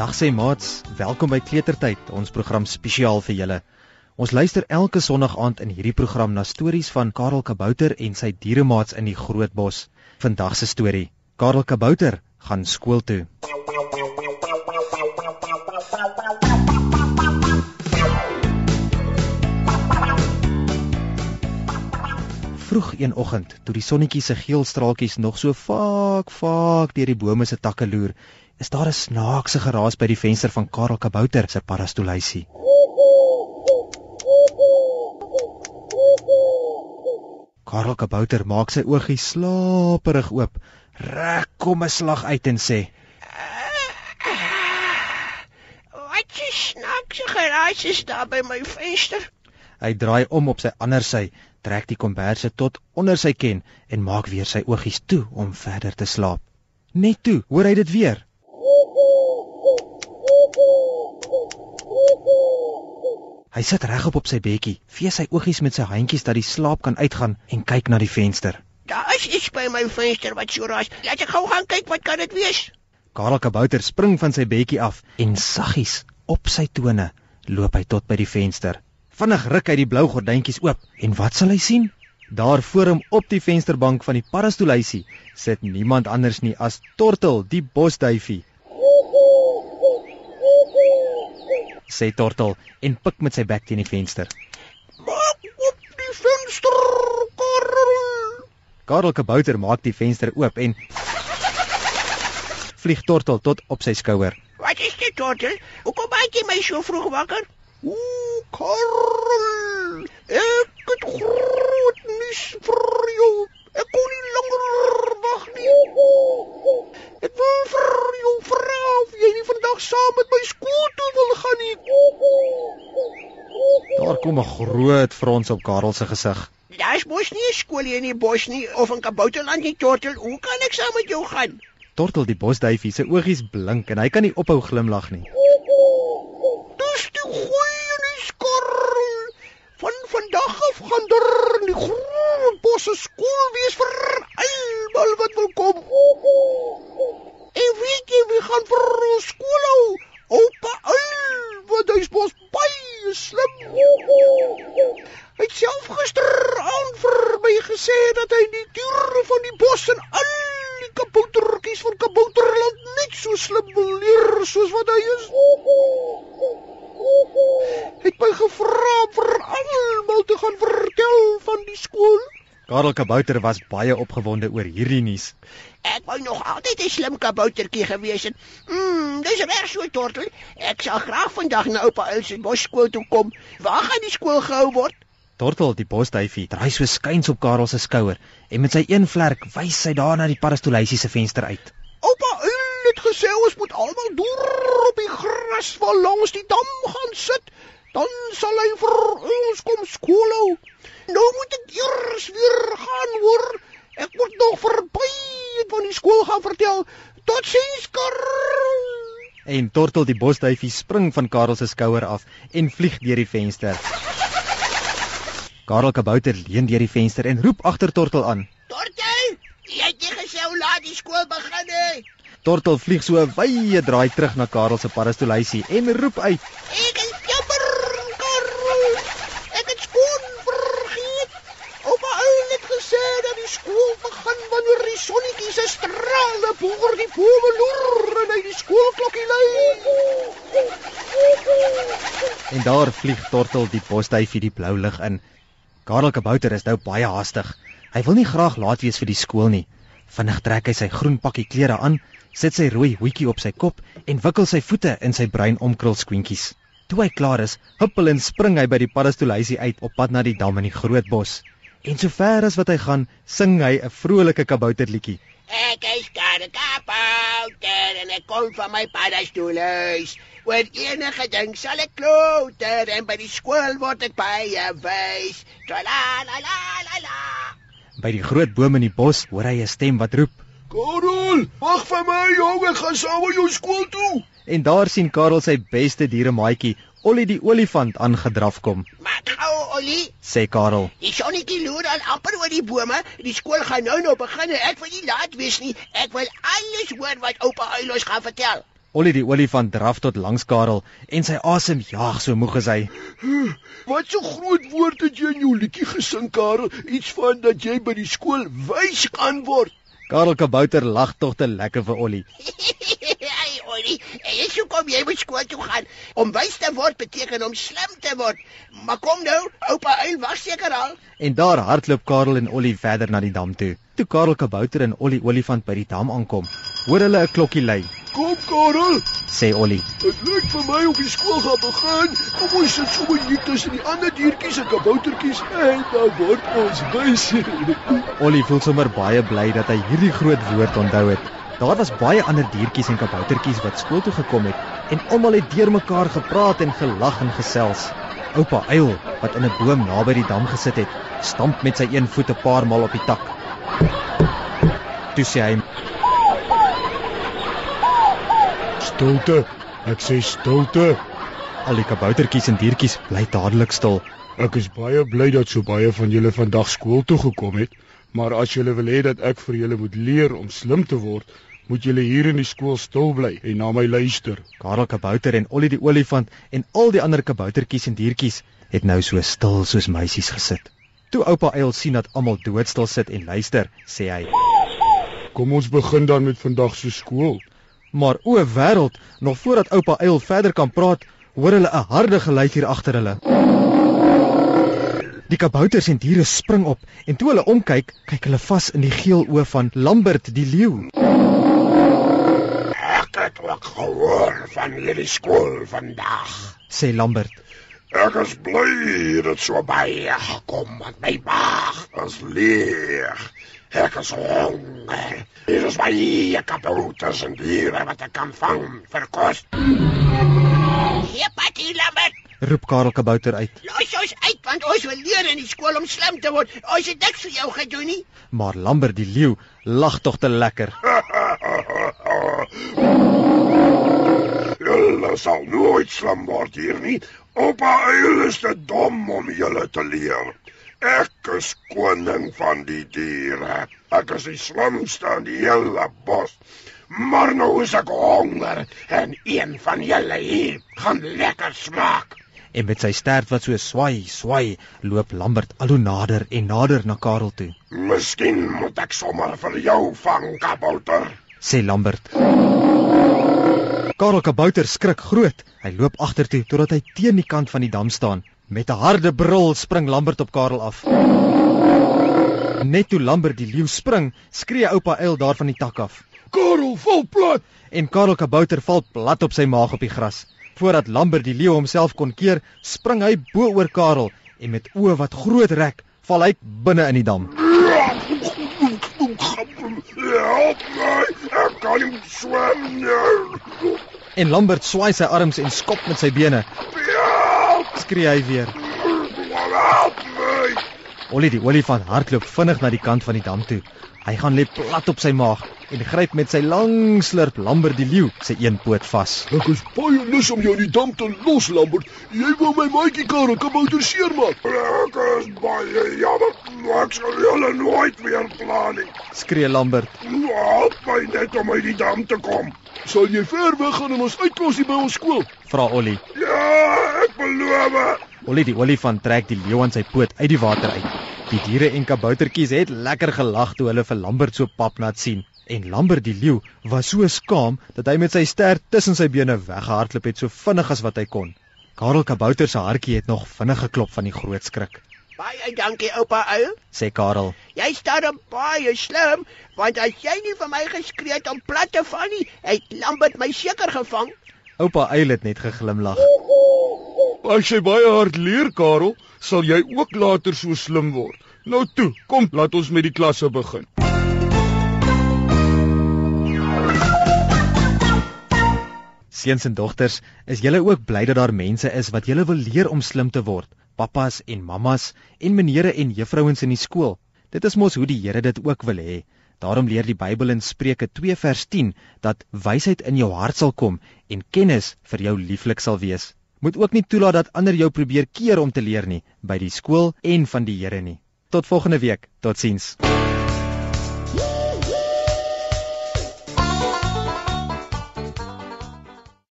Dag sê maats, welkom by Kletertyd, ons program spesiaal vir julle. Ons luister elke Sondag aand in hierdie program na stories van Karel Kabouter en sy dieremaats in die Groot Bos. Vandag se storie: Karel Kabouter gaan skool toe. Vroeg een oggend, toe die sonnetjie se geel straaltjies nog so vaak vaak deur die bome se takke loer, is daar 'n snaakse geraas by die venster van Karel Kabouter se parastolysie. Karel Kabouter maak sy oogies slaperig oop, rek kom 'n slag uit en sê: Wat 'n snaakse geraas is daar by my venster? Hy draai om op sy ander sy, trek die komberse tot onder sy ken en maak weer sy oogies toe om verder te slaap. Net toe, hoor hy dit weer. Hy sit regop op sy bedjie, vee sy oogies met sy handjies dat die slaap kan uitgaan en kyk na die venster. Daar is iets by my venster wat so raas. Laat ek gou gaan kyk wat kan dit wees? Karel Kabouter spring van sy bedjie af en saggies op sy tone loop hy tot by die venster. Vinnig ruk hy die blou gordyntjies oop en wat sal hy sien? Daar voor hom op die vensterbank van die parastolysie sit niemand anders nie as Tortel, die bosduifie. Sê Tortel en pik met sy bek teen die venster. Maak oop die venster, Karel. Karel Kabouter maak die venster oop en vlieg Tortel tot op sy skouer. Wat is dit, Tortel? Hoekom maak jy my so vroeg wakker? Ooh, Karel. Ek het groot nuus vir jou. Ek kon nie langer wag nie. Ek wil vir jou vra of jy nie vandag saam met my skool toe wil gaan nie. Daar kom 'n groot frons op Karel se gesig. Daar's mos nie 'n skool hier in die bos nie of in Kabouterland nie, Tortel. Hoe kan ek saam met jou gaan? Tortel die bosduifie se oogies blink en hy kan nie ophou glimlag nie. Dis die goeie nuus, Karel. Van vandag af gaan daar in die groot bosse skool wees vir almal wat wil kom. En weet jy wie gaan vir ons skool hou? Oupa Uil, wat hy's mos baie slim. Hy het self gisteraand vir my gesê dat hy die diere van die bos en al die kaboutertjies van Kabouterland net so slim wil leer soos wat hy is. Het my gevra om vir almal te gaan vertel van die skool. Karel Kabouter was baie opgewonde oor hierdie nuus. Ek wou nog altyd 'n slim kaboutertjie gewees het. Mm, dis reg so tortel. Ek sal graag vandag na oupa Uil se bosskool toe kom. Waar gaan die skool gehou word? Tortel die bosduifie draai so skuins op Karel se skouer en met sy een vlerk wys sy daar na die parastolysie se venster uit. Gesê ons moet almal deur op die gras waar langs die dam gaan sit. Dan sal hy vir ons kom skool hou. Nou moet ek eers weer gaan hoor. Ek moet nog verby van die skool gaan vertel. Totsiens, Karel. En Tortel die bosduifie spring van Karel se skouer af en vlieg deur die venster. Karel Kabouter leun deur die venster en roep agter Tortel aan. Tortel, jy het nie gesê hoe laat die skool begin nie. Tortel vlieg so 'n wye draai terug na Karel se parastolysie en roep uit: Ek is jammer, Karel. Ek het skoon vergeet. Oupa Uil het gesê dat die skool begin wanneer die sonnetjie se strale boor die bome loer en hy die skoolklokkie lui. En daar vlieg Tortel die bosduifie die blou lug in. Karel Kabouter is nou baie haastig. Hy wil nie graag laat wees vir die skool nie. Vinnig trek hy sy groen pakkie klere aan, sit sy rooi hoedjie op sy kop en wikkel sy voete in sy bruin omkrul skoentjies. Toe hy klaar is, huppel en spring hy by die paddastolysie uit op pad na die dam in die groot bos. En sover as wat hy gaan, sing hy 'n vrolike kabouterliedjie. Ek is 'n kabouter en ek kom van my paddastoelhuis. Oor enige ding sal ek klouter en by die skool word ek baie wys. Tra la la la la la. By die groot boom in die bos hoor hy 'n stem wat roep. Karel, wag vir my jong, ek gaan saam met jou skool toe. En daar sien Karel sy beste dieremaatjie, Ollie die olifant aangedraf kom. Maar gou, Ollie, Sê Karel. die sonnetjie loer al amper oor die bome. Die skool gaan nou nou begin en ek wil nie laat wees nie. Ek wil alles hoor wat oupa Uil ons gaan vertel. Ollie die olifant draf tot langs Karel en sy asem jaag so moeg as hy. Wat so groot woord het jy in jou liedjie gesing, Karel? Iets van dat jy by die skool wys gaan word. Karel Kabouter lag tog te lekker vir Ollie. Ai, Ollie, ek sou kom jy moet skool toe gaan. Om wys te word beteken om slim te word. Maar kom nou, oupa Uil wag seker al. En daar hardloop Karel en Ollie verder na die dam toe. Toe Karel Kabouter en Ollie olifant by die dam aankom, hoor hulle 'n klokkie lui. Kom, Karel. Sê Ollie. Dit lyk vir my of die skool gaan begin. Kom ons sit sommer hier tussen die ander diertjies en kaboutertjies en dan word ons wys. Ollie voel sommer baie bly dat hy hierdie groot woord onthou het. Daar was baie ander diertjies en kaboutertjies wat skool toe gekom het en almal het deurmekaar gepraat en gelag en gesels. Oupa Uil, wat in 'n boom naby die dam gesit het, stamp met sy een voet 'n paar maal op die tak. Toe sê hy: Stilte. Ek sê stilte. "Al die kaboutertjies en diertjies bly dadelik stil." Ek is baie bly dat so baie van julle vandag skool toe gekom het, maar as julle wil hê dat ek vir julle moet leer om slim te word, moet julle hier in die skool stil bly en na my luister. Karel Kabouter en Ollie die olifant en al die ander kaboutertjies en diertjies het nou so stil soos meisies gesit. Toe oupa Uil sien dat almal doodstil sit en luister, sê hy: Kom ons begin dan met vandag se skool. "Maar o wêreld, nog voordat oupa Uil verder kan praat, hoor hulle 'n harde geluid hier agter hulle." Die kabouters en diere spring op en toe hulle omkyk, kyk hulle vas in die geel oë van Lambert die leeu. Ek het ook gehoor van hierdie skool vandag. Sê Lambert: Ek is bly dat so baie gekom want my maag is leeg. Ek is honger. Hier is baie kabouters en diere wat ek kan vang vir kos. Hier patie Lambert. roep Karel Kabouter uit. Los ons uit want ons wil leer in die skool om slim te word. Ons het niks vir jou gedoen nie. Maar Lambert die leeu lag tog te lekker. Julle sal nooit slim word hier nie. Oupa Uil is te dom om julle te leer. Ek is koning van die diere. Ek is die slimste in die hele bos. Maar nou is ek honger en een van julle hier gaan lekker smaak. En met sy stert wat so swai, swai, loop Lambert al hoe nader en nader na Karel toe. Miskien moet ek sommer vir jou vang, kabouter. Sê Lambert. Karel Kabouter skrik groot. Hy loop agtertoe totdat hy teen die kant van die dam staan. Met 'n harde brul spring Lambert op Karel af. Net toe Lambert die leeu spring, skree oupa Uil daar van die tak af. Karel, val plat. En Karel Kabouter val plat op sy maag op die gras. Voordat Lambert die leeu homself kon keer, spring hy bo oor Karel en met oë wat groot rek, val hy binne in die dam. Help my, ek kan nie swem nie. En Lambert swaai sy arms en skop met sy bene. Skree hy weer. Ollie die olifant hardloop vinnig na die kant van die dam toe. Hy gaan lê plat op sy maag en gryp met sy lang slurp Lambert die leeu sy een poot vas. Ek is baie lus om jou in die dam te los, Lambert. Jy wou my maatjie Karel kabouter seermaak. Ek is baie jammer, maar ek sal julle nooit weer pla nie. Skree Lambert. Help my net om uit die dam te kom. Sal jy ver weg gaan en ons uitklos hier by ons skool? Vra Ollie. Ja, ek beloof. Ollie die olifant trek die leeu aan sy poot uit die water uit. Die diere en kaboutertjies het lekker gelag toe hulle vir Lambert so papnat sien. En Lambert die leeu was so skaam dat hy met sy stert tussen sy bene weggehardloop het so vinnig as wat hy kon. Karel Kabouter se hartjie het nog vinnig geklop van die groot skrik. Baie dankie oupa Uil. Sê Karel. Jy staan dan baie slim want as jy nie vir my geskree het om plat te val nie, het Lambert my seker gevang. Oupa Uil het net geglimlag. As jy baie hard leer, Karel, sal jy ook later so slim word. Nou toe, kom, laat ons met die klasse begin. Seuns en dogters, is julle ook bly dat daar mense is wat julle wil leer om slim te word? Pappas en mammas en menere en juffrouens in die skool. Dit is mos hoe die Here dit ook wil hê. Daarom leer die Bybel in Spreuke 2 vers 10 dat wysheid in jou hart sal kom en kennis vir jou lieflik sal wees. Moet ook nie toelaat dat ander jou probeer keer om te leer nie by die skool en van die Here nie. Tot volgende week. Totsiens.